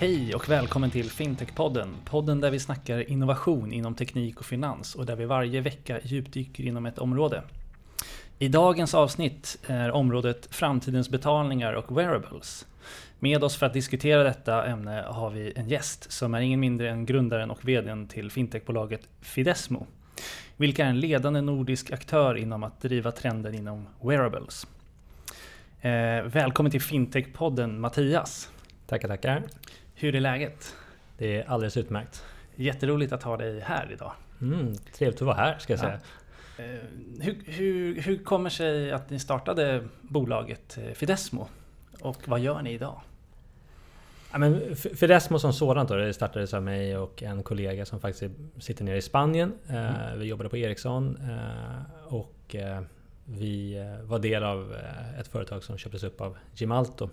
Hej och välkommen till Fintech-podden. Podden där vi snackar innovation inom teknik och finans och där vi varje vecka djupdyker inom ett område. I dagens avsnitt är området framtidens betalningar och wearables. Med oss för att diskutera detta ämne har vi en gäst som är ingen mindre än grundaren och VDn till fintechbolaget Fidesmo. Vilka är en ledande nordisk aktör inom att driva trenden inom wearables. Eh, välkommen till Fintech-podden Mattias. Tackar, tackar. Hur är läget? Det är alldeles utmärkt. Jätteroligt att ha dig här idag. Mm, trevligt att vara här ska jag säga. Ja. Eh, hur, hur, hur kommer sig att ni startade bolaget eh, Fidesmo? Och vad gör ni idag? Ja, men Fidesmo som sådant då, det startades av mig och en kollega som faktiskt sitter nere i Spanien. Eh, mm. Vi jobbade på Ericsson och vi var del av ett företag som köptes upp av Gemalto.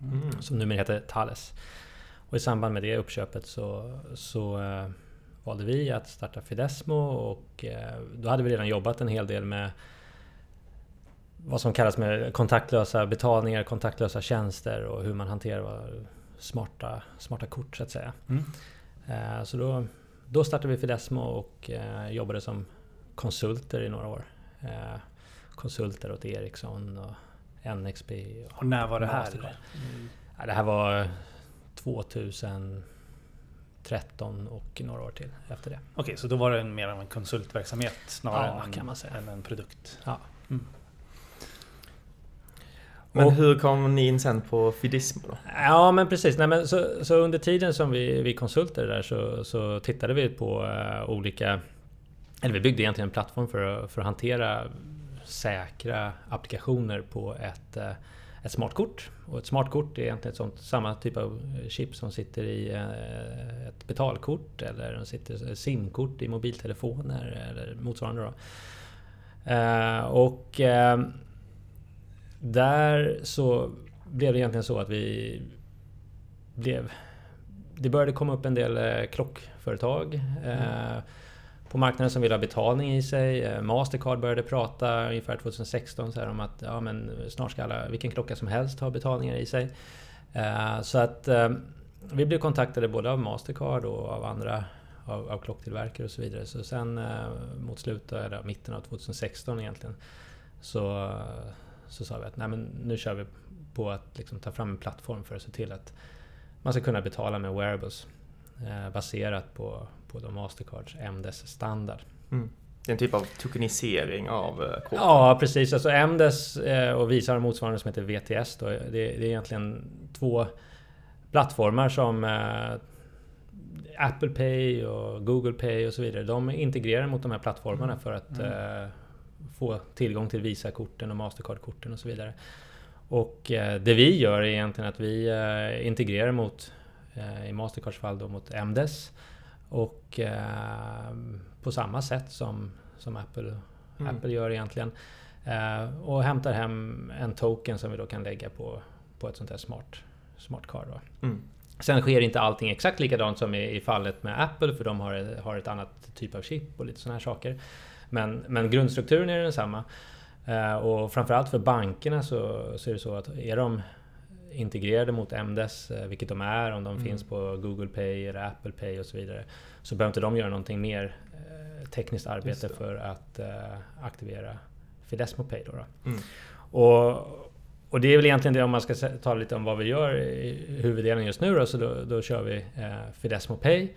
Mm. Som numera heter Thales. Och i samband med det uppköpet så, så eh, valde vi att starta Fidesmo och eh, då hade vi redan jobbat en hel del med vad som kallas med kontaktlösa betalningar, kontaktlösa tjänster och hur man hanterar smarta, smarta kort så att säga. Mm. Eh, så då, då startade vi Fidesmo och eh, jobbade som konsulter i några år. Eh, konsulter åt Ericsson och NXP. Och, och när var det här? Mm. Ja, det här var 2013 och några år till efter det. Okej, okay, så då var det mer av en konsultverksamhet snarare ja, än, kan man säga. än en produkt? Ja. Mm. Men hur kom ni in sen på Fidismo då? Ja men precis, Nej, men så, så, under tiden som vi, vi konsulter där så, så tittade vi på uh, olika... Eller vi byggde egentligen en plattform för, för att hantera säkra applikationer på ett uh, ett smartkort. Och ett smartkort är egentligen ett sånt, samma typ av chip som sitter i eh, ett betalkort eller sitter simkort i mobiltelefoner eller motsvarande. Då. Eh, och eh, där så blev det egentligen så att vi blev... Det började komma upp en del klockföretag. Mm på marknaden som vill ha betalning i sig. Eh, Mastercard började prata ungefär 2016 så här om att ja, men snart ska alla, vilken klocka som helst ha betalningar i sig. Eh, så att eh, vi blev kontaktade både av Mastercard och av andra av, av klocktillverkare och så vidare. Så sen mot slutet, eller mitten av 2016 egentligen, så, så sa vi att Nej, men nu kör vi på att liksom ta fram en plattform för att se till att man ska kunna betala med wearables baserat på, på då Mastercards MDES standard. Mm. Det är en typ av tokenisering av eh, korten? Ja precis, alltså MDES eh, och Visa har motsvarande som heter VTS. Då. Det, det är egentligen två plattformar som eh, Apple Pay och Google Pay och så vidare. De integrerar mot de här plattformarna mm. för att mm. få tillgång till Visa-korten och Mastercard-korten och så vidare. Och det vi gör är egentligen att vi integrerar mot, i Mastercards fall då, mot MDES och eh, på samma sätt som, som Apple, mm. Apple gör egentligen. Eh, och hämtar hem en token som vi då kan lägga på, på ett sånt här smart, smart card. Mm. Sen sker inte allting exakt likadant som i, i fallet med Apple för de har, har ett annat typ av chip och lite sådana här saker. Men, men grundstrukturen är densamma. Eh, och framförallt för bankerna så, så är det så att är de integrerade mot MDES, eh, vilket de är, om de mm. finns på Google Pay eller Apple Pay och så vidare. Så behöver inte de göra någonting mer eh, tekniskt arbete för att uh, aktivera Fidesmo Pay. Då, då. Mm. Och, och det är väl egentligen det om man ska ta lite om vad vi gör i huvuddelen just nu då, så då, då kör vi uh, Fidesmo Pay.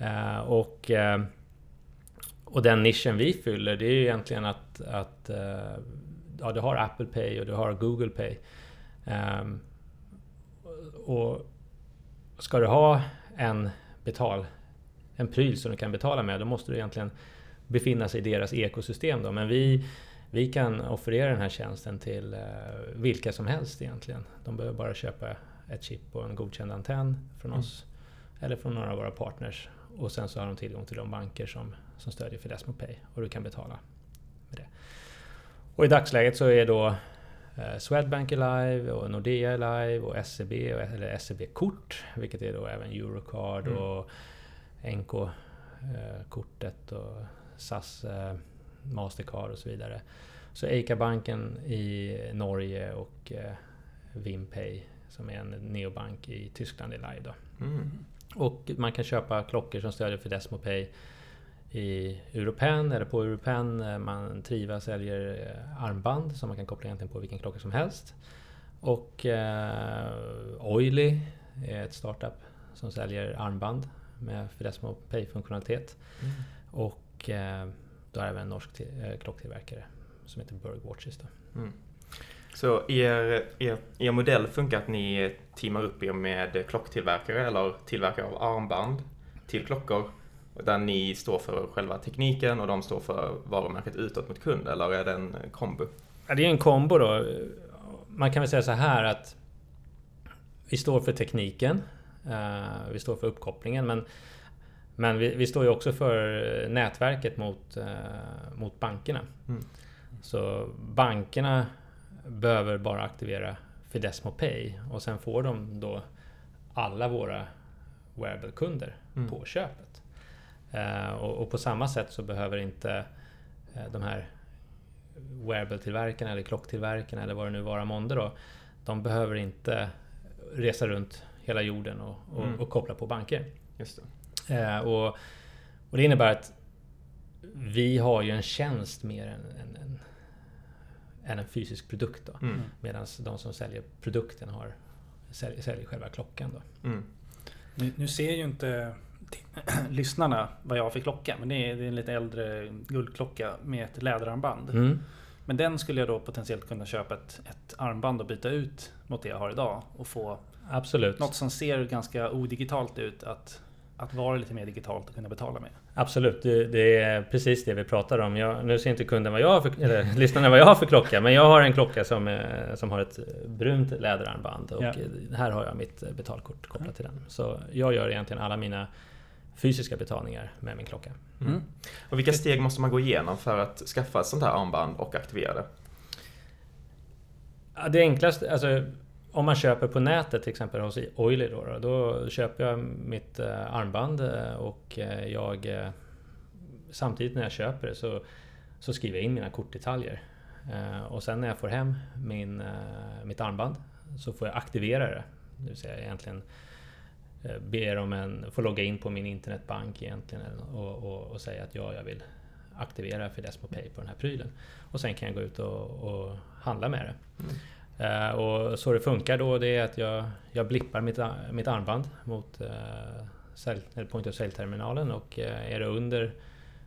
Uh, och, uh, och den nischen vi fyller det är ju egentligen att, att ja, du har Apple Pay och du har Google Pay. Um, och ska du ha en betal en pryl som du kan betala med, då måste du egentligen befinna sig i deras ekosystem. Då. Men vi, vi kan offerera den här tjänsten till eh, vilka som helst egentligen. De behöver bara köpa ett chip och en godkänd antenn från mm. oss eller från några av våra partners. Och sen så har de tillgång till de banker som, som stödjer Fidesmo Pay och du kan betala med det. Och i dagsläget så är då Swedbank är live och Nordea är live och SEB, eller SEB-kort, vilket är då även Eurocard mm. och NK-kortet och SAS eh, Mastercard och så vidare. Så Eika-banken i Norge och eh, Vimpay som är en neobank i Tyskland i Laj. Då. Mm. Och man kan köpa klockor som stödjer Fidesmo Pay i Europen eller på Europen. Eh, Man Triva säljer eh, armband som man kan koppla egentligen på vilken klocka som helst. Och eh, Oily är ett startup som säljer armband med Fidesmo Pay-funktionalitet. Mm. Och eh, då är även en norsk eh, klocktillverkare som heter Berg Watches. Mm. Så er, er, er modell funkar att ni teamar upp er med klocktillverkare eller tillverkare av armband till klockor där ni står för själva tekniken och de står för varumärket utåt mot kund eller är det en kombo? Ja, det är en kombo då. Man kan väl säga så här att vi står för tekniken. eh, Vi står för uppkopplingen men, men vi, vi står ju också för nätverket mot, eh, mot bankerna. Mm. Så bankerna behöver bara aktivera Fidesmo Pay och sen får de då alla våra wearable-kunder Mm. på köpet. Eh, och, och på samma sätt så behöver inte eh, de här wearable-tillverkarna eller klocktillverkarna eller vad det nu vara månde då. De behöver inte resa runt hela jorden och, och, Mm. och koppla på banker. Just det. Eh, och, och det innebär att vi har ju en tjänst mer än, än, än, än en fysisk produkt. Då. Mm. Medan de som säljer produkten har, säljer, säljer själva klockan. Då. Mm. Nu, nu ser ju inte lyssnarna vad jag har för klocka. Men det är, det är en lite äldre guldklocka med ett läderarmband. Mm. Men den skulle jag då potentiellt kunna köpa ett, ett armband och byta ut mot det jag har idag. Och få Absolut. något som ser ganska odigitalt ut att, att vara lite mer digitalt och kunna betala med. Absolut, det, det är precis det vi pratar om. Jag, nu ser inte kunden vad jag har för, eller lyssnarna vad jag har för klocka, men jag har en klocka som, eh, som har ett brunt läderarmband och Ja. här har jag mitt betalkort kopplat till den. Så jag gör egentligen alla mina fysiska betalningar med min klocka. Mm. Och vilka steg måste man gå igenom för att skaffa ett sånt här armband och aktivera det? Ja, Det enklaste, alltså om man köper på nätet till exempel hos Oily då, då, då köper jag mitt eh, armband eh, och eh, jag eh, samtidigt när jag köper det så, så skriver jag in mina kortdetaljer. Eh, och sen när jag får hem min, eh, mitt armband så får jag aktivera det. Det vill säga egentligen eh, ber om en, får logga in på min internetbank egentligen och, och, och säga att ja, jag vill aktivera Fidesmo Pay på den här prylen. Och sen kan jag gå ut och, och handla med det. Eh, och så det funkar då det är att jag, jag blippar mitt, mitt armband mot eh, sälj- eller point of sale-terminalen och eh, är det under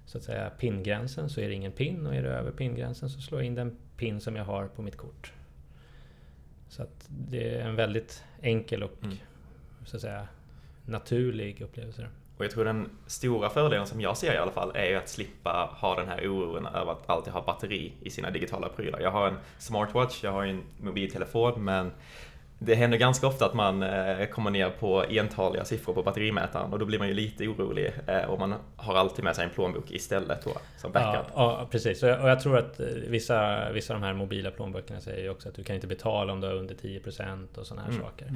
så att säga pingränsen så är det ingen pin och är det över pingränsen så slår jag in den pin som jag har på mitt kort. Så att det är en väldigt enkel och Mm. så att säga naturlig upplevelse. Och jag tror den stora fördelen som jag ser i alla fall är ju att slippa ha den här oron över att alltid ha batteri i sina digitala prylar. Jag har en smartwatch, jag har en mobiltelefon men det händer ganska ofta att man eh, kommer ner på entaliga siffror på batterimätaren och då blir man ju lite orolig eh, och man har alltid med sig en plånbok istället då som backup. Ja, ja precis. Och jag, och jag tror att eh, vissa, vissa av de här mobila plånböckerna säger ju också att du kan inte betala om du har under 10% och sådana här Mm. saker.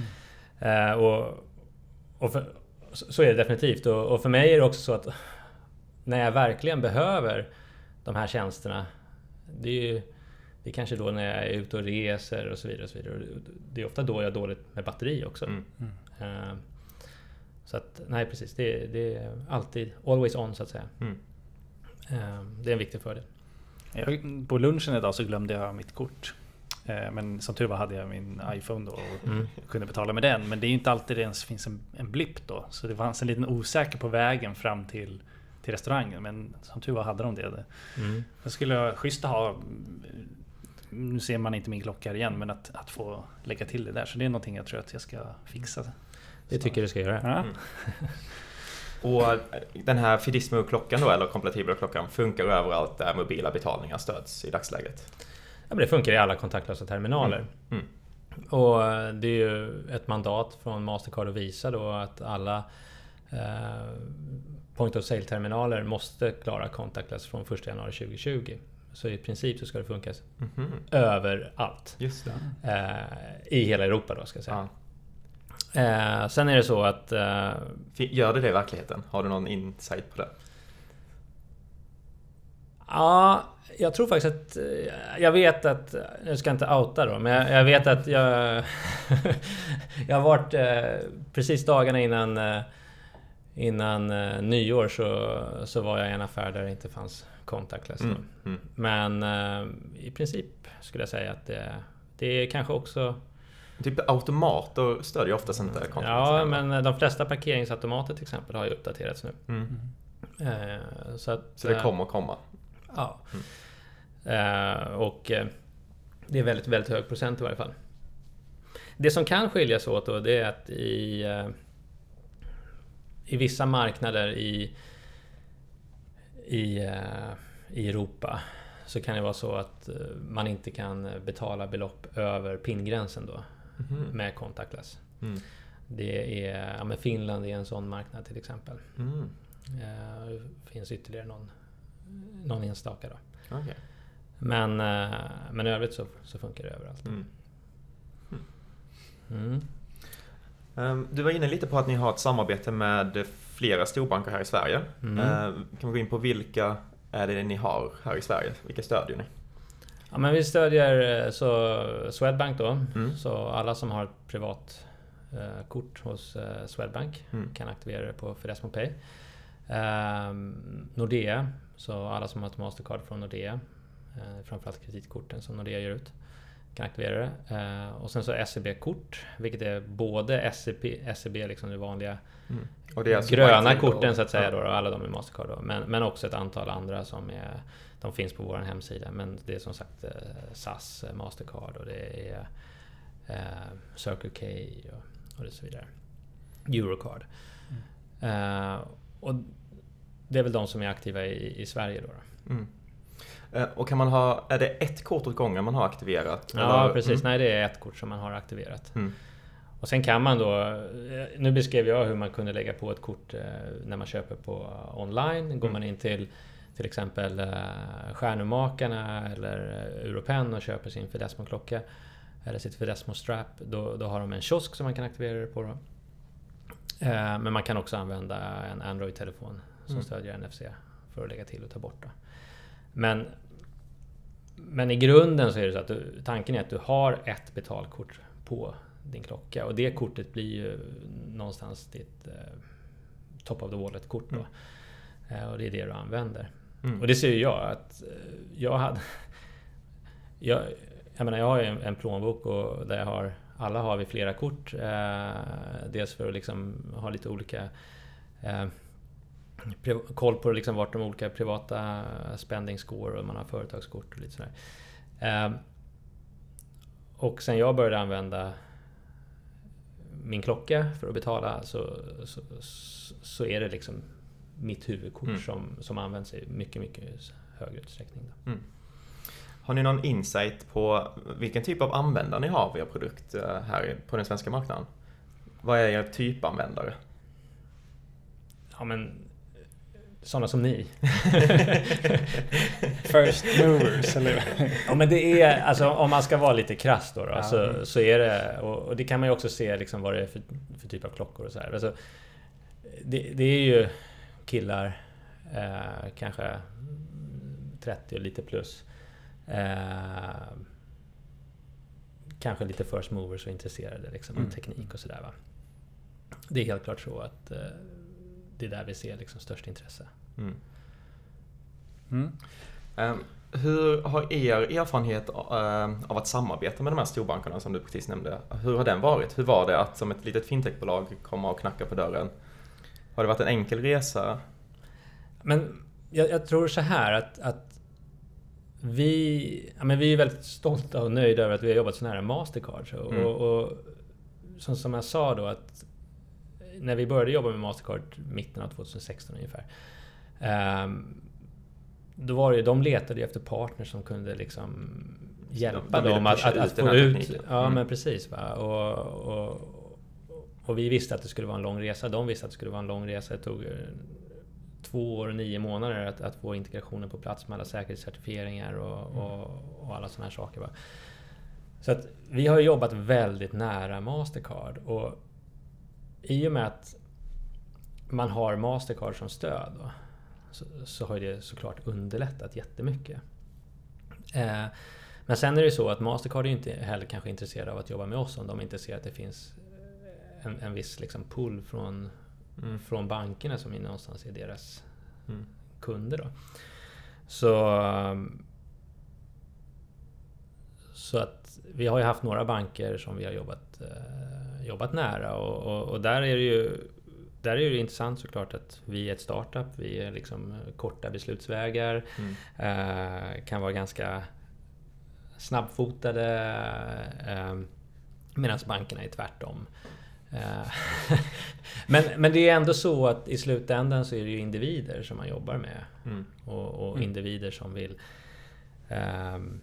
Eh, och och för, så är det definitivt. Och, och för mig är det också så att när jag verkligen behöver de här tjänsterna det är ju det är kanske då när jag är ute och reser och så vidare. Och så vidare. Det är ofta då jag har dåligt med batteri också. Mm. Eh, Så att, nej precis, det, det är alltid always on så att säga. Mm. Eh, Det är en viktig fördel. Jag, på lunchen idag så glömde jag mitt kort. Eh, Men som tur var hade jag min iPhone då och Mm. kunde betala med den. Men det är ju inte alltid det ens finns en, en blipp då. Så det fanns en liten osäker på vägen fram till, till restaurangen. Men som tur var hade de det. Mm. Jag skulle ha schysst ha nu ser man inte min klocka här igen, men att, att få lägga till det där. Så det är någonting jag tror att jag ska fixa. Det tycker du ska göra. Ja. Mm. Och den här Fidismo-klockan då, eller kompatibla-klockan, funkar överallt där mobila betalningar stöds i dagsläget. Ja, men det funkar i alla kontaktlösa terminaler. Mm. Och eh, det är ju ett mandat från Mastercard och Visa då att alla eh, Point of Sale-terminaler måste klara contactless från 1 januari 2020. Så i princip så ska det funka Mhm. överallt. Just det. Eh, I hela Europa då ska jag säga. Ja. Eh, sen är det så att eh, Gör det det i verkligheten? Har du någon insight på det? Ja, Jag tror faktiskt att... eh, Jag vet att... Nu ska jag inte outa då, men jag, jag vet att jag... jag har varit... eh, Precis dagarna innan... eh, Innan nyår så, så var jag i en affär där det inte fanns contactless. Mm. Mm. Men i princip skulle jag säga att det, det är kanske också... Typ automater stödjer oftast inte contactless Ja, men de flesta parkeringsautomater till exempel har ju uppdaterats nu. Mm. Så, att, Så det kommer komma. Ja. Eh, och eh, det är väldigt, väldigt hög procent i varje fall. Det som kan skilja sig åt då, det är att i, eh, i vissa marknader i, i, i Europa så kan det vara så att man inte kan betala belopp över pingränsen då Mhm. med contactless. Mm. Det är, ja, men Finland är en sån marknad till exempel. Mm. Det finns ytterligare någon, någon enstaka då. Okej. Men, eh, men i övrigt så, så funkar det överallt. Mm. Mm. Ehm, Du var inne lite på att ni har ett samarbete med flera storbanker här i Sverige. Mm. Ehm, Kan vi gå in på vilka är det ni har här i Sverige? Vilka stödjer ni? Ja, men vi stödjer eh, så Swedbank då. Mm. Så alla som har ett privat eh, kort hos eh, Swedbank Mm. kan aktivera det på Fidesmo Pay. Ehm, Nordea, så alla som har ett Mastercard från Nordea, eh, framförallt kreditkorten som Nordea ger ut, kan aktivera det. Eh, och sen så SEB-kort, vilket är både SEB, SEB liksom det vanliga Mm. Och det är alltså gröna korten så att säga Ja. då, och alla de är Mastercard då. Men, men också ett antal andra som är De finns på vår hemsida men det är som sagt eh, SAS, Mastercard och det är eh, Circle K och, och det så vidare. Eurocard. Eh, och det är väl de som är aktiva i, i Sverige då. då. Mm. Eh, Och kan man ha, är det ett kort åt gången man har aktiverat? Ja Eller- precis, Mm. nej det är ett kort som man har aktiverat. Mm. Och sen kan man då, eh, nu beskrev jag hur man kunde lägga på ett kort eh, när man köper på online. Går Mm. man in till till exempel Stjärnumakarna eller Europen och köper sin Fidesmo-klocka eller sitt Fidesmo Strap, då, då har de en kiosk som man kan aktivera det på. Då. Men man kan också använda en Android-telefon som Mm. stödjer NFC för att lägga till och ta bort. Då. Men, men i grunden så är det så att du, tanken är att du har ett betalkort på din klocka och det kortet blir ju någonstans ditt eh, top of the wallet-kort. Då. Eh, och det är det du använder. Mm. Och det ser ju jag att eh, jag hade... Jag, jag menar, jag har ju en, en plånbok och där jag har... Alla har vi flera kort. Eh, dels för att liksom ha lite olika... Eh, koll på liksom vart de olika privata spendings går och man har företagskort och lite sådär. Eh, och sen jag började använda min klocka för att betala så, så, så är det liksom mitt huvudkort Mm. som, som används i mycket, mycket högre utsträckning. Då. Har ni någon insight på vilken typ av användare ni har av er produkt eh, här på den svenska marknaden? Vad är er typanvändare? Ja men sådana som ni. First movers, eller? Ja men det är, alltså om man ska vara lite krass då, då Ja. så, så är det, och, och det kan man ju också se liksom vad det är för, för typ av klockor och så här. Alltså, det, det är ju killar, eh, kanske 30 och lite plus. Eh, kanske lite first movers och intresserade liksom, Mm. av teknik och sådär. Det är helt klart så att eh, det är där vi ser liksom störst intresse. Mm. Mm. Ehm, Hur har er erfarenhet eh, av att samarbeta med de här storbankerna som du precis nämnde, hur har den varit? Hur var det att som ett litet fintechbolag komma och knacka på dörren? Har det varit en enkel resa? Men jag, jag tror så här att, att vi, ja, men vi är väldigt stolta och nöjda över att vi har jobbat så nära Mastercard. Så, Mm. och, och som, som jag sa då att när vi började jobba med Mastercard mitten av 2016 ungefär. ehm, då var det ju, de letade ju efter partners som kunde liksom hjälpa de dem att, att, att få ut... Ja Mm. men precis. Va? Och, och, och vi visste att det skulle vara en lång resa. De visste att det skulle vara en lång resa. Det tog eh, två år och nio månader att, att få integrationen på plats med alla säkerhetscertifieringar och, och, och alla sådana här saker. Va? Så att vi har jobbat väldigt nära Mastercard och i och med att man har Mastercard som stöd då, så, så har det såklart underlättat jättemycket. Eh, men sen är det så att Mastercard är inte heller kanske intresserade av att jobba med oss om de inte ser att det finns en, en viss liksom pull från, mm. från bankerna som någonstans är deras mm. kunder. Då. Så, så att vi har ju haft några banker som vi har jobbat, eh, jobbat nära och, och, och, där är det ju där är det intressant såklart att vi är ett startup, vi är liksom korta beslutsvägar, mm. eh, kan vara ganska snabbfotade eh, medan bankerna är tvärtom. Eh, men, men det är ändå så att i slutändan så är det ju individer som man jobbar med. Mm. Och, och mm. individer som vill um,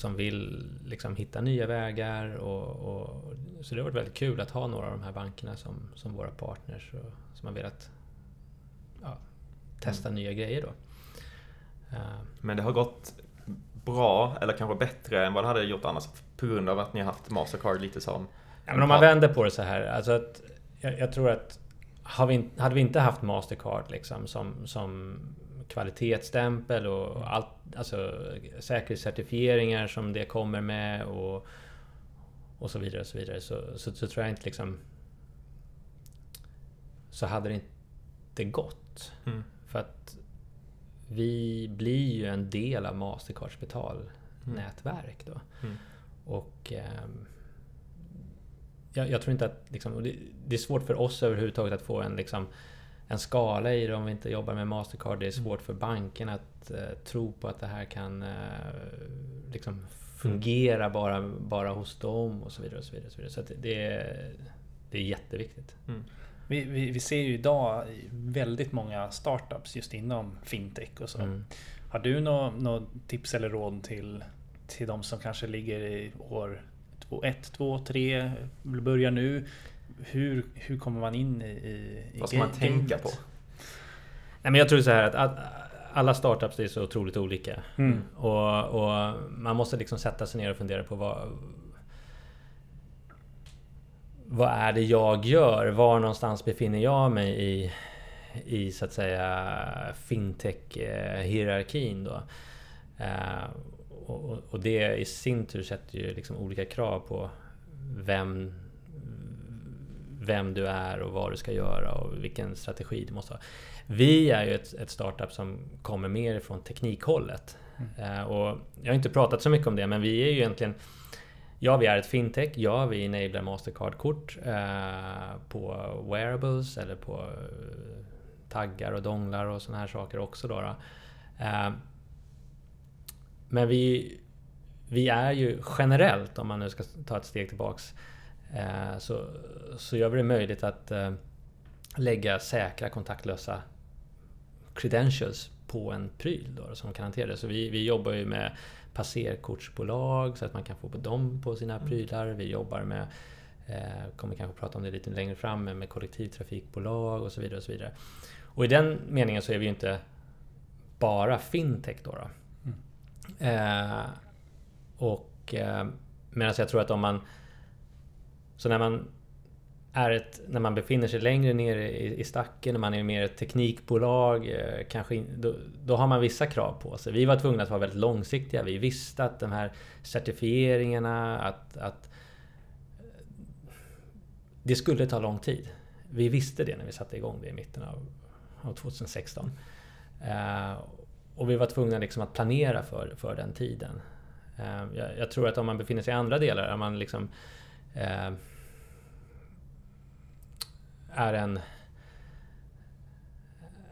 som vill liksom hitta nya vägar. Och, och, så det har varit väldigt kul att ha några av de här bankerna som, som våra partners och, som har velat ja, testa mm. nya grejer. Då. Uh, Men det har gått bra, eller kanske bättre än vad det hade gjort annars på grund av att ni har haft Mastercard lite som Ja, men om man vänder på det så här. Alltså att, jag, jag tror att vi, hade vi inte haft Mastercard liksom som, som kvalitetsstämpel och allt, alltså säkerhetscertifieringar som det kommer med och, och så vidare och så vidare så, så, så, tror jag inte liksom så hade det inte gått. Mm. För att vi blir ju en del av Mastercards betalnätverk då. Mm. Och um, jag, jag, tror inte att... Liksom, det, det, är svårt för oss överhuvudtaget att få en, liksom, en skala i det om vi inte jobbar med Mastercard. Det är mm. svårt för banken att uh, tro på att det här kan uh, liksom fungera mm. bara, bara hos dem och så vidare. Och så vidare, så vidare. så det, är, det är jätteviktigt. Mm. Vi, vi, vi, ser ju idag väldigt många startups just inom fintech och så. Mm. Har du något nå tips eller råd till, till de som kanske ligger i år två, ett, två, tre, börjar nu. Hur, hur kommer man in i, i Vad ska man tänka på? Nej, men jag tror så här att, att alla startups är så otroligt olika. Mm. Och, och, man måste liksom sätta sig ner och fundera på vad, vad är det jag gör? Var någonstans befinner jag mig i, i så att säga fintech-hierarkin då? Uh, och, och, det i sin tur sätter ju liksom olika krav på vem, vem du är och vad du ska göra och vilken strategi du måste ha. Vi är ju ett, ett startup som kommer mer från teknikhållet. Mm. Uh, och jag har inte pratat så mycket om det, men vi är ju egentligen Ja, vi är ett fintech. Ja, vi enablar Mastercard-kort uh, på wearables eller på uh, taggar och donglar och sådana här saker också. Då, då. Men vi, vi är ju generellt, om man nu ska ta ett steg tillbaks, eh, så, så gör vi det möjligt att eh, lägga säkra kontaktlösa credentials på en pryl då, som kan hantera det. Så vi, vi jobbar ju med passerkortsbolag så att man kan få dem på sina mm. prylar. Vi jobbar med, eh, kommer kanske prata om det lite längre fram, med kollektivtrafikbolag och så vidare. Och så vidare. Och i den meningen så är vi ju inte bara fintech då. då. Eh, och eh, medan jag tror att om man... Så när man är ett, när man befinner sig längre ner i, i stacken, när man är mer ett teknikbolag, eh, kanske då, då, har man vissa krav på sig. Vi var tvungna att vara väldigt långsiktiga. Vi visste att de här certifieringarna, att, att det skulle ta lång tid. Vi visste det när vi satte igång det i mitten av, av 2016. Uh, eh, och vi var tvungna liksom att planera för, för den tiden. Eh, jag, jag, tror att om man befinner sig i andra delar, om man liksom eh, är en...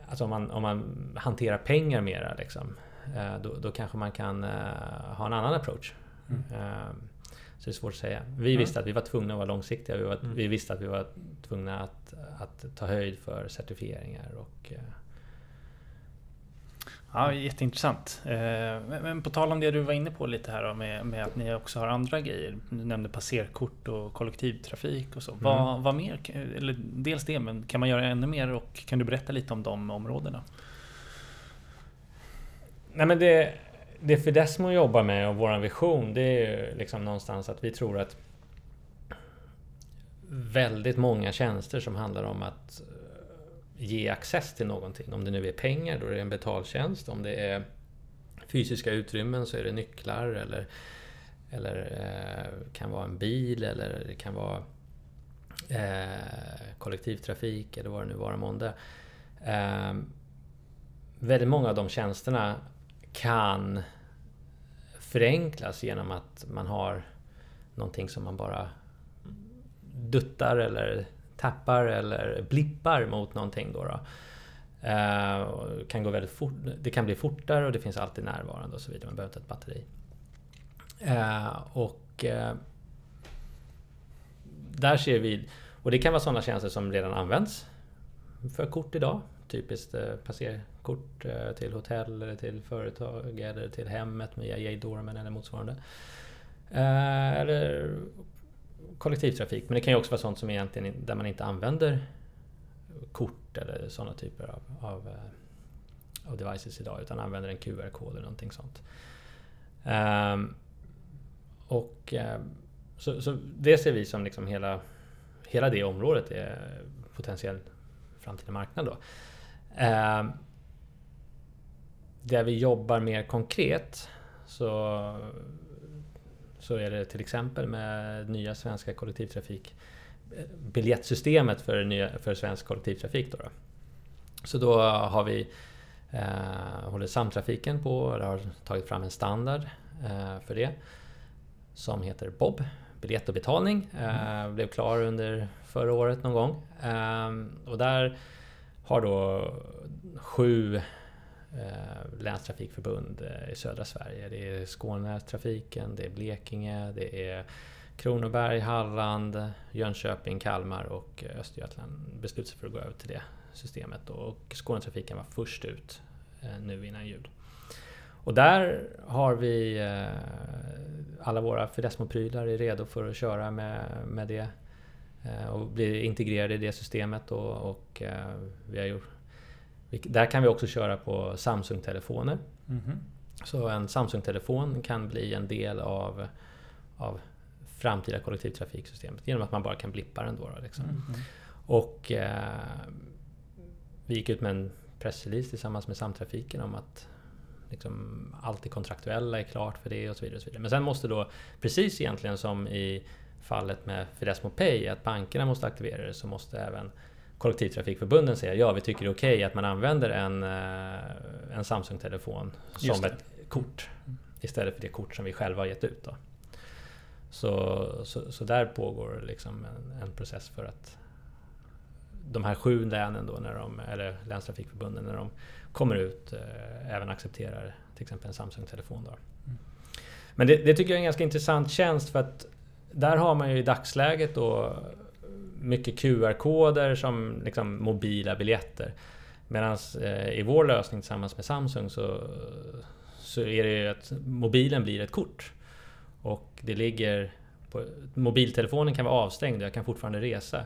Alltså om man, om man hanterar pengar mera, liksom, eh, då, då kanske man kan eh, ha en annan approach. Mm. Eh, så det är svårt att säga. Vi mm. visste att vi var tvungna att vara långsiktiga. Vi, var, mm. vi visste att vi var tvungna att, att ta höjd för certifieringar och Ja, jätteintressant. Eh, men på tal om det du var inne på lite här med, med att ni också har andra grejer. Du nämnde passerkort och kollektivtrafik och så. Mm. Vad, vad mer? Eller dels det, men kan man göra ännu mer och kan du berätta lite om de områdena? Nej men det, det Fidesmo jobbar med och vår vision det är liksom någonstans att vi tror att väldigt många tjänster som handlar om att ge access till någonting. Om det nu är pengar, då är det en betaltjänst. Om det är fysiska utrymmen så är det nycklar eller, eller eh, kan vara en bil eller det kan vara eh, kollektivtrafik eller vad det nu var månde. Eh, väldigt många av de tjänsterna kan förenklas genom att man har någonting som man bara duttar eller tappar eller blippar mot någonting. Då, då. Eh, kan gå väldigt fort, det kan bli fortare och det finns alltid närvarande och så vidare. Man behöver inte ett batteri. Eh, och eh, där ser vi, och det kan vara sådana tjänster som redan används för kort idag. Typiskt passerkort till hotell eller till företag eller till hemmet med EA-dormen eller motsvarande. Eller kollektivtrafik. Men det kan ju också vara sånt som egentligen där man inte använder kort eller sådana typer av, av, eh, av devices idag utan använder en QR-kod eller någonting sånt. Um, och um, så, så, det ser vi som liksom hela, hela det området är potentiell framtida marknad då. Um, där vi jobbar mer konkret så, så är det till exempel med nya svenska kollektivtrafik biljettsystemet för, nya, för svensk kollektivtrafik. Då, då. Så då har vi eh, håller Samtrafiken på och har tagit fram en standard eh, för det som heter BOB, biljett och betalning. Eh, mm. blev klar under förra året någon gång. Eh, och där har då sju eh, Eh, länstrafikförbund eh, i södra Sverige. Det är Skånetrafiken, det är Blekinge, det är Kronoberg, Halland, Jönköping, Kalmar och eh, Östergötland beslutade sig för att gå över till det systemet. Och Skånetrafiken var först ut eh, nu innan jul. Och där har vi eh, alla våra Fidesmo-prylar är redo för att köra med, med det eh, och bli integrerade i det systemet. Och, och vi har gjort, där kan vi också köra på Samsung-telefoner. Mm. Så en Samsung-telefon kan bli en del av, av framtida kollektivtrafiksystemet genom att man bara kan blippa den. Då, liksom. Mm, mm. Och eh, vi gick ut med en pressrelease tillsammans med Samtrafiken om att liksom, allt det kontraktuella är klart för det och så vidare. Och så vidare. Men sen måste då, precis egentligen som i fallet med Fidesmo Pay, att bankerna måste aktivera det, så måste även kollektivtrafikförbunden säga ja, vi tycker det är okej okay att man använder en, eh, en Samsung-telefon som ett kort istället för det kort som vi själva har gett ut. Då. Så, så, så, där pågår liksom en, en, process för att de här sju länen då, när de, eller länstrafikförbunden, när de kommer ut eh, även accepterar till exempel en Samsung-telefon. Då. Mm. Men det, det, tycker jag är en ganska intressant tjänst för att där har man ju i dagsläget då mycket QR-koder som liksom mobila biljetter. Medan eh, i vår lösning tillsammans med Samsung så, så är det ju att mobilen blir ett kort. Och det ligger... På, mobiltelefonen kan vara avstängd och jag kan fortfarande resa.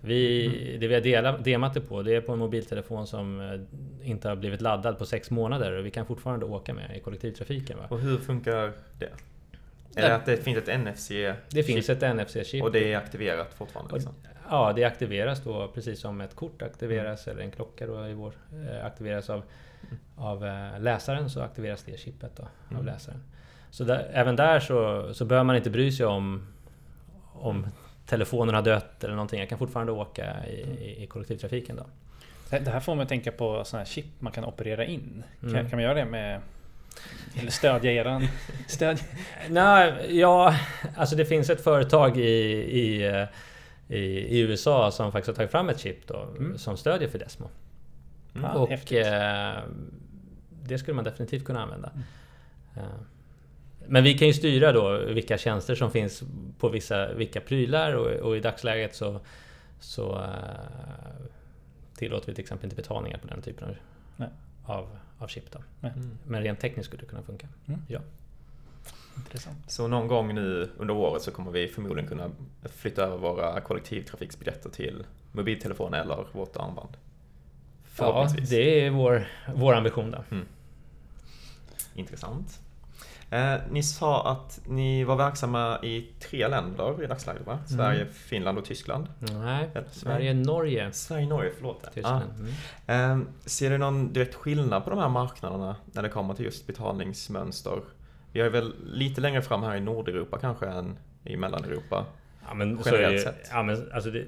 Vi, mm. Det vi har delat, demat det på, det är på en mobiltelefon som eh, inte har blivit laddad på sex månader och vi kan fortfarande åka med i kollektivtrafiken. Va? Och hur funkar det? Är det att det finns ett NFC? Det finns ett NFC-chip. Och det är aktiverat fortfarande? Liksom? Ja, det aktiveras då precis som ett kort aktiveras mm. eller en klocka då i vår eh, aktiveras av, mm. av eh, läsaren så aktiveras det chippet då, mm. av läsaren. Så där, även där så, så behöver man inte bry sig om, om telefonen har dött eller någonting. Jag kan fortfarande åka i, i, i kollektivtrafiken då. Det här får mig att tänka på sådana här chip man kan operera in. Mm. Kan, kan man göra det med eller stödja eran... Stöd... Nej, ja, alltså det finns ett företag i, i, i, i USA som faktiskt har tagit fram ett chip då, mm. som stödjer Fidesmo. Mm. och eh, det skulle man definitivt kunna använda. Mm. Eh, men vi kan ju styra då vilka tjänster som finns på vissa, vilka prylar och, och i dagsläget så, så uh, tillåter vi till exempel inte betalningar på den typen av, av, av chip. Då. Mm. Men rent tekniskt skulle det kunna funka. Mm. Ja. Intressant. Så någon gång nu under året så kommer vi förmodligen kunna flytta över våra kollektivtrafiksbiljetter till mobiltelefon eller vårt armband? Ja, det är vår, vår ambition. Då. Mm. Intressant. Eh, ni sa att ni var verksamma i tre länder i dagsläget va? Sverige, Finland och Tyskland. Nej, Eller- Sverige, Norge, Sverige, Norge, förlåt. Tyskland. Ah. Mm. Eh, ser du någon direkt skillnad på de här marknaderna när det kommer till just betalningsmönster? Vi är väl lite längre fram här i Nordeuropa kanske än i Mellaneuropa. Ja men, Generellt ju- sett. ja, men alltså det,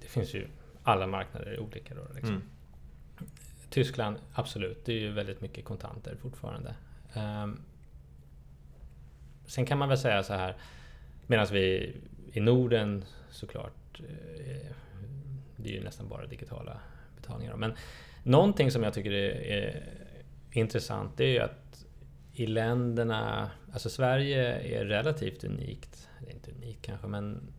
det finns ju alla marknader är olika då. Liksom. Mm. Tyskland, absolut, det är ju väldigt mycket kontanter fortfarande. Ehm, sen kan man väl säga så här, medan vi i Norden såklart, eh, det är ju nästan bara digitala betalningar. Men någonting som jag tycker är, intressant, det är ju att i länderna, alltså Sverige är relativt unikt, det är inte unikt kanske, men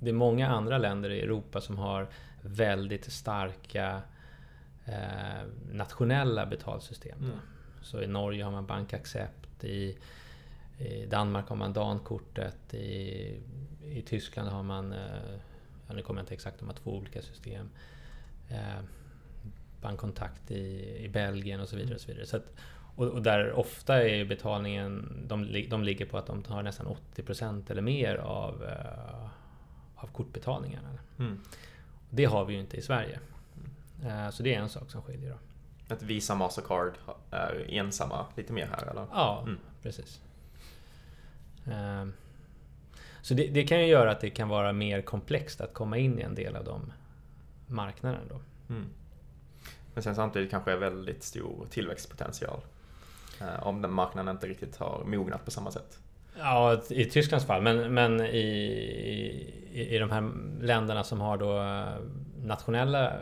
det är många andra länder i Europa som har väldigt starka eh, nationella betalsystem. Mm. Så i Norge har man BankAccept, i, i Danmark har man Dankortet, i, i Tyskland har man, eh, ja, nu kommer jag inte exakt, de har två olika system. Eh, Bankkontakt i, i Belgien och så vidare. Och, så vidare. Så att, och, och där ofta är betalningen, de, de ligger på att de tar nästan 80% eller mer av, eh, av kortbetalningarna. Mm. Det har vi ju inte i Sverige. Eh, Så det är en sak som skiljer. Då. Att Visa Mastercard är ensamma lite mer här eller? Ja, Mm. precis. Ehm, Så det, det kan ju göra att det kan vara mer komplext att komma in i en del av de marknaderna då. Mm. Men sen samtidigt kanske är väldigt stor tillväxtpotential. Eh, om den marknaden inte riktigt har mognat på samma sätt. Ja, i Tysklands fall, men, men i, i, i de här länderna som har då eh, nationella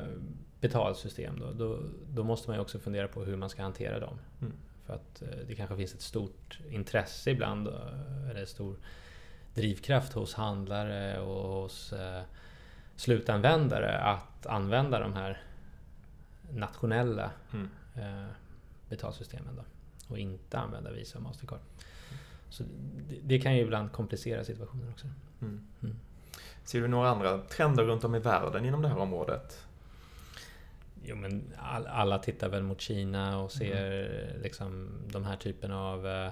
betalsystem då, då, då måste man ju också fundera på hur man ska hantera dem. Mm. För att eh, det kanske finns ett stort intresse ibland, eh, eller stor drivkraft hos handlare och hos eh, slutanvändare att använda de här nationella Mm. betalsystemen då, och inte använda Visa och Mastercard. Så det, det kan ju ibland komplicera situationen också. Mm. Mm. Ser du några andra trender runt om i världen inom det här området? Jo men all, alla tittar väl mot Kina och ser liksom de här typen av eh,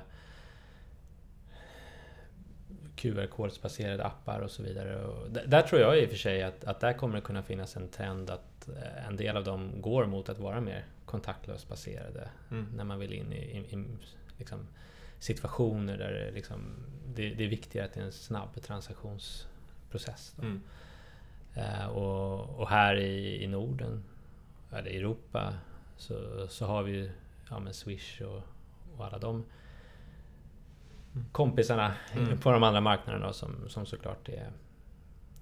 QR-kodsbaserade appar och så vidare. Och där tror jag i och för sig att, att där kommer det kunna finnas en trend att eh, en del av dem går mot att vara mer kontaktlöst baserade. Mm. När man vill in i, i, i liksom, situationer där det, liksom, det, det är viktigare att det är en snabb transaktionsprocess. Mm. Eh, och, och här i, i Norden, eller i Europa, så, så har vi ja, men Swish och, och alla de kompisarna Mm. på de andra marknaderna som, som såklart är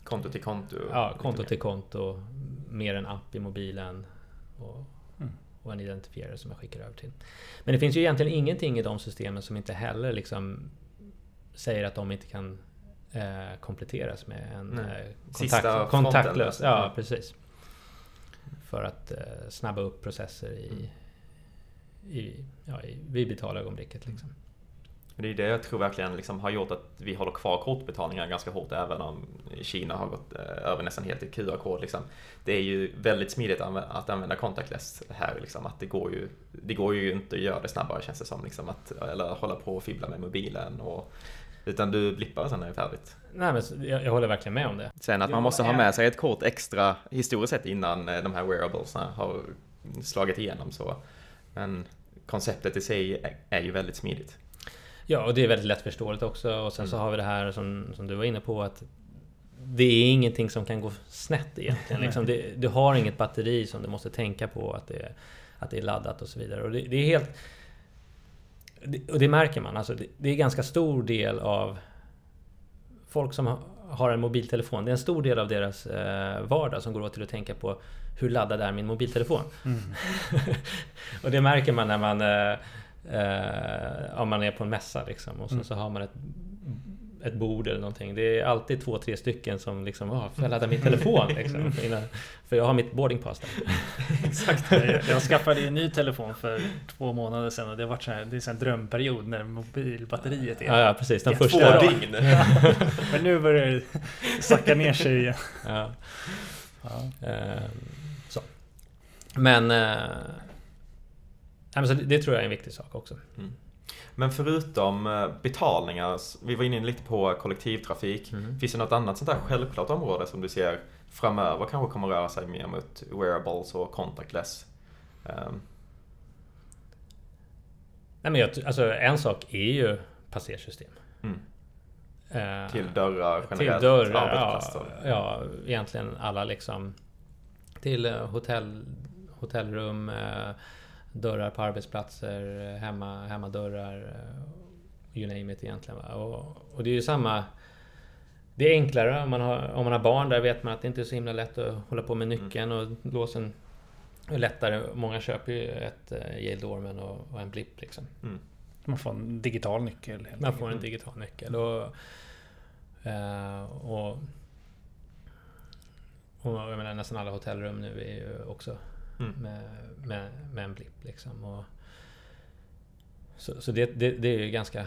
Konto till konto? ja, konto till konto, mer en app i mobilen och, Mm. och en identifierare som jag skickar över till. Men det finns ju egentligen ingenting i de systemen som inte heller liksom säger att de inte kan eh, kompletteras med en eh, kontakt, kontaktlös. Ja, Ja. precis. För att eh, snabba upp processer i, Mm. i, ja, i, vid betalögonblicket. Liksom. Det är det jag tror verkligen liksom har gjort att vi håller kvar kortbetalningar ganska hårt även om Kina har gått eh, över nästan helt till QR-kod. Liksom. Det är ju väldigt smidigt att använda, att använda contactless här. Liksom. Att det, går ju, det går ju inte att göra det snabbare känns det som. Liksom. Att, eller hålla på och fibbla med mobilen. Och, utan du blippar sen när det är färdigt. Nej, men jag, jag håller verkligen med om det. Sen att man måste ha med sig ett kort extra historiskt sett innan eh, de här wearablesna har slagit igenom. Så. Men konceptet i sig är, ju väldigt smidigt. Ja, och det är väldigt lättförståeligt också. Och sen så har vi det här som, som du var inne på att det är ingenting som kan gå snett egentligen. Liksom det, du har inget batteri som du måste tänka på att det, att det är laddat och så vidare. Och det, det är helt... Och det märker man. Alltså det, är ganska stor del av folk som ha- har en mobiltelefon. Det är en stor del av deras eh, vardag som går åt till att tänka på hur laddad är min mobiltelefon? Mm. och det märker man när man, eh, eh, om man är på en mässa liksom, och så, Mm. så har man ett, ett bord eller någonting. Det är alltid två, tre stycken som liksom, "Åh, får jag ladda min telefon? Liksom, innan, för jag har mitt boardingpass där. Exakt. Jag, skaffade en ny telefon för två månader sedan och det har varit så här, det är en drömperiod när mobilbatteriet är Ja, ja precis. Den två första... dagar. dygn! Men nu börjar det sacka ner sig igen. Ja. Ja. Eh, så. Men... Eh, det tror jag är en viktig sak också. Mm. Men förutom eh, betalningar, vi var inne lite på kollektivtrafik. Mm. Finns det något annat sånt där självklart område som du ser framöver kanske kommer röra sig mer mot wearables och contactless? Um, Nej, men jag, alltså, en sak är ju passersystem. mm. Eh, Till dörrar generellt? Till dörrar, ja, ja. Egentligen alla liksom... Till eh, hotell, hotellrum, eh, dörrar på arbetsplatser, eh, hemma, hemmadörrar. eh, You name it egentligen. Va? Och, och det är ju samma... Det är enklare om man, har, om man har barn. Där vet man att det inte är så himla lätt att hålla på med nyckeln och låsen. är lättare. Många köper ju ett eh, Yale Doorman och, och en blipp liksom. Mm. Man får en digital nyckel. helt Man får en enkelt. digital nyckel. Och, eh, och, och jag menar, nästan alla hotellrum nu är ju också Mm. med, med, med en blipp. Liksom. Och, så så det, det, det är ju ganska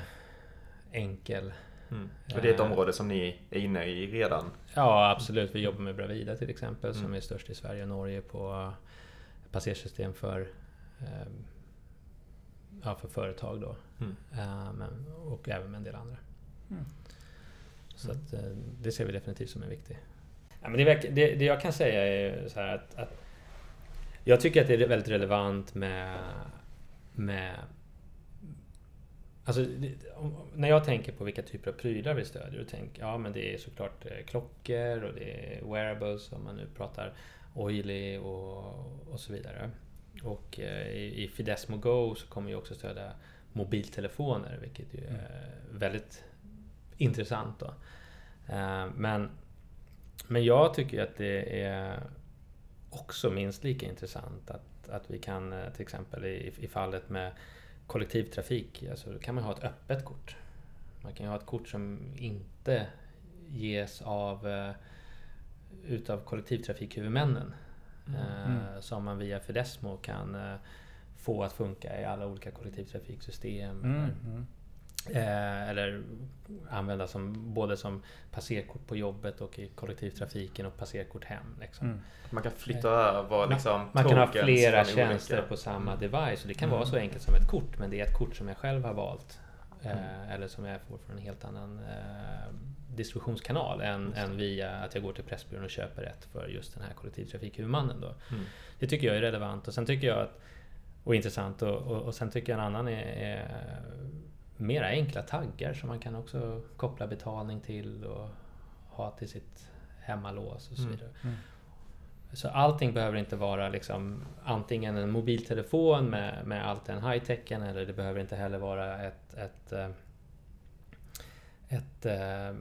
enkel. Mm. Och det är ett Eh. område som ni är inne i redan? Ja absolut. Vi jobbar med Bravida till exempel som Mm. är störst i Sverige och Norge på passersystem för, eh, ja, för företag då. Mm. Eh, men, och även med en del andra. Mm. Så att, eh, det ser vi definitivt som en viktig. Ja, men det, det, det jag kan säga är så här att, att jag tycker att det är väldigt relevant med, med Alltså, när jag tänker på vilka typer av prylar vi stödjer, då tänker ja men det är såklart eh, klockor och det är wearables om man nu pratar oily och, och så vidare. Och eh, i, i Fidesmo Go så kommer vi också stödja mobiltelefoner, vilket ju är väldigt intressant. Då. Eh, Men, men jag tycker att det är också minst lika intressant att, att vi kan eh, till exempel i, i fallet med kollektivtrafik, alltså då kan man ha ett öppet kort. Man kan ha ett kort som inte ges av eh, utav kollektivtrafikhuvudmännen. eh, Mm. Som man via Fidesmo kan eh, få att funka i alla olika kollektivtrafiksystem. Mm, mm. Eh, eller användas som, både som passerkort på jobbet och i kollektivtrafiken och passerkort hem. Liksom. Mm. Man kan flytta över liksom Man kan ha flera tjänster olika- på samma Mm. device och det kan Mm. vara så enkelt som ett kort men det är ett kort som jag själv har valt. Eh, Mm. Eller som jag får från en helt annan eh, distributionskanal än, än via att jag går till Pressbyrån och köper ett för just den här kollektivtrafikhuvudmannen. Då. Mm. Det tycker jag är relevant och sen tycker jag att, och intressant och, och, och sen tycker jag en annan är, är mera enkla taggar som man kan också koppla betalning till och ha till sitt hemmalås och så Mm. vidare. Mm. Så allting behöver inte vara liksom antingen en mobiltelefon med, med allt den high-techen eller det behöver inte heller vara ett, ett, eh, ett, eh,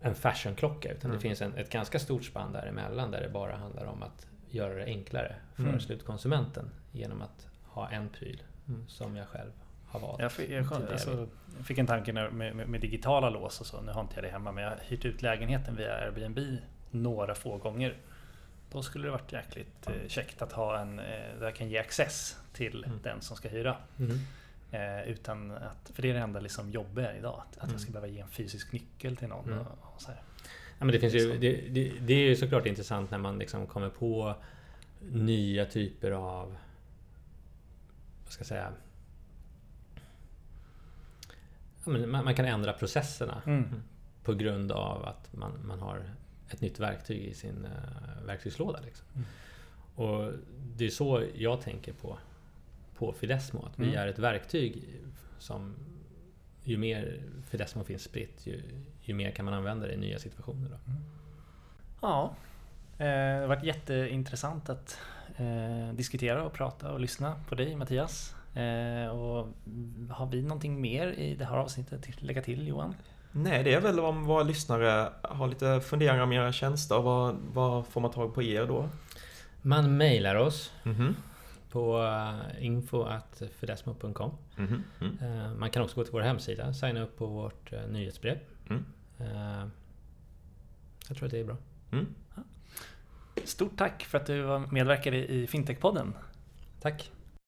en fashionklocka utan Mm. det finns en, ett ganska stort spann däremellan där det bara handlar om att göra det enklare för Mm. slutkonsumenten genom att ha en pryl Mm. som jag själv har valt. Jag fick, jag, alltså, jag fick en tanke med, med, med digitala lås och så. Nu har inte jag det hemma men jag har hyrt ut lägenheten via Airbnb några få gånger. Då skulle det varit jäkligt eh, käckt att ha en eh, där jag kan ge access till Mm. den som ska hyra. Mm. Eh, utan att, för det är det enda liksom jobbiga idag. Att, att Mm. jag ska behöva ge en fysisk nyckel till någon. Mm. Och, och så här. Ja, men det, finns ju, det, det, det är ju såklart intressant när man liksom kommer på nya typer av... Vad ska jag säga? Man, kan ändra processerna Mm. på grund av att man, man har ett nytt verktyg i sin uh, verktygslåda. Liksom. Mm. Och det är så jag tänker på, på Fidesmo. Att vi Mm. är ett verktyg som ju mer Fidesmo finns spritt, ju, ju mer kan man använda det i nya situationer. Då. Ja, eh, det har varit jätteintressant att eh, diskutera och prata och lyssna på dig Mattias. Eh, och har vi någonting mer i det här avsnittet att lägga till Johan? Nej, det är väl om våra lyssnare har lite funderingar om era tjänster. Vad, vad får man tag på er då? Man mejlar oss Mhm. på eh, info.fidesmo.com. Mhm. Mm. Eh, Man kan också gå till vår hemsida, signa upp på vårt nyhetsbrev. Mm. Jag tror att det är bra. Mm. Stort tack för att du var medverkade i Fintech-podden. Tack!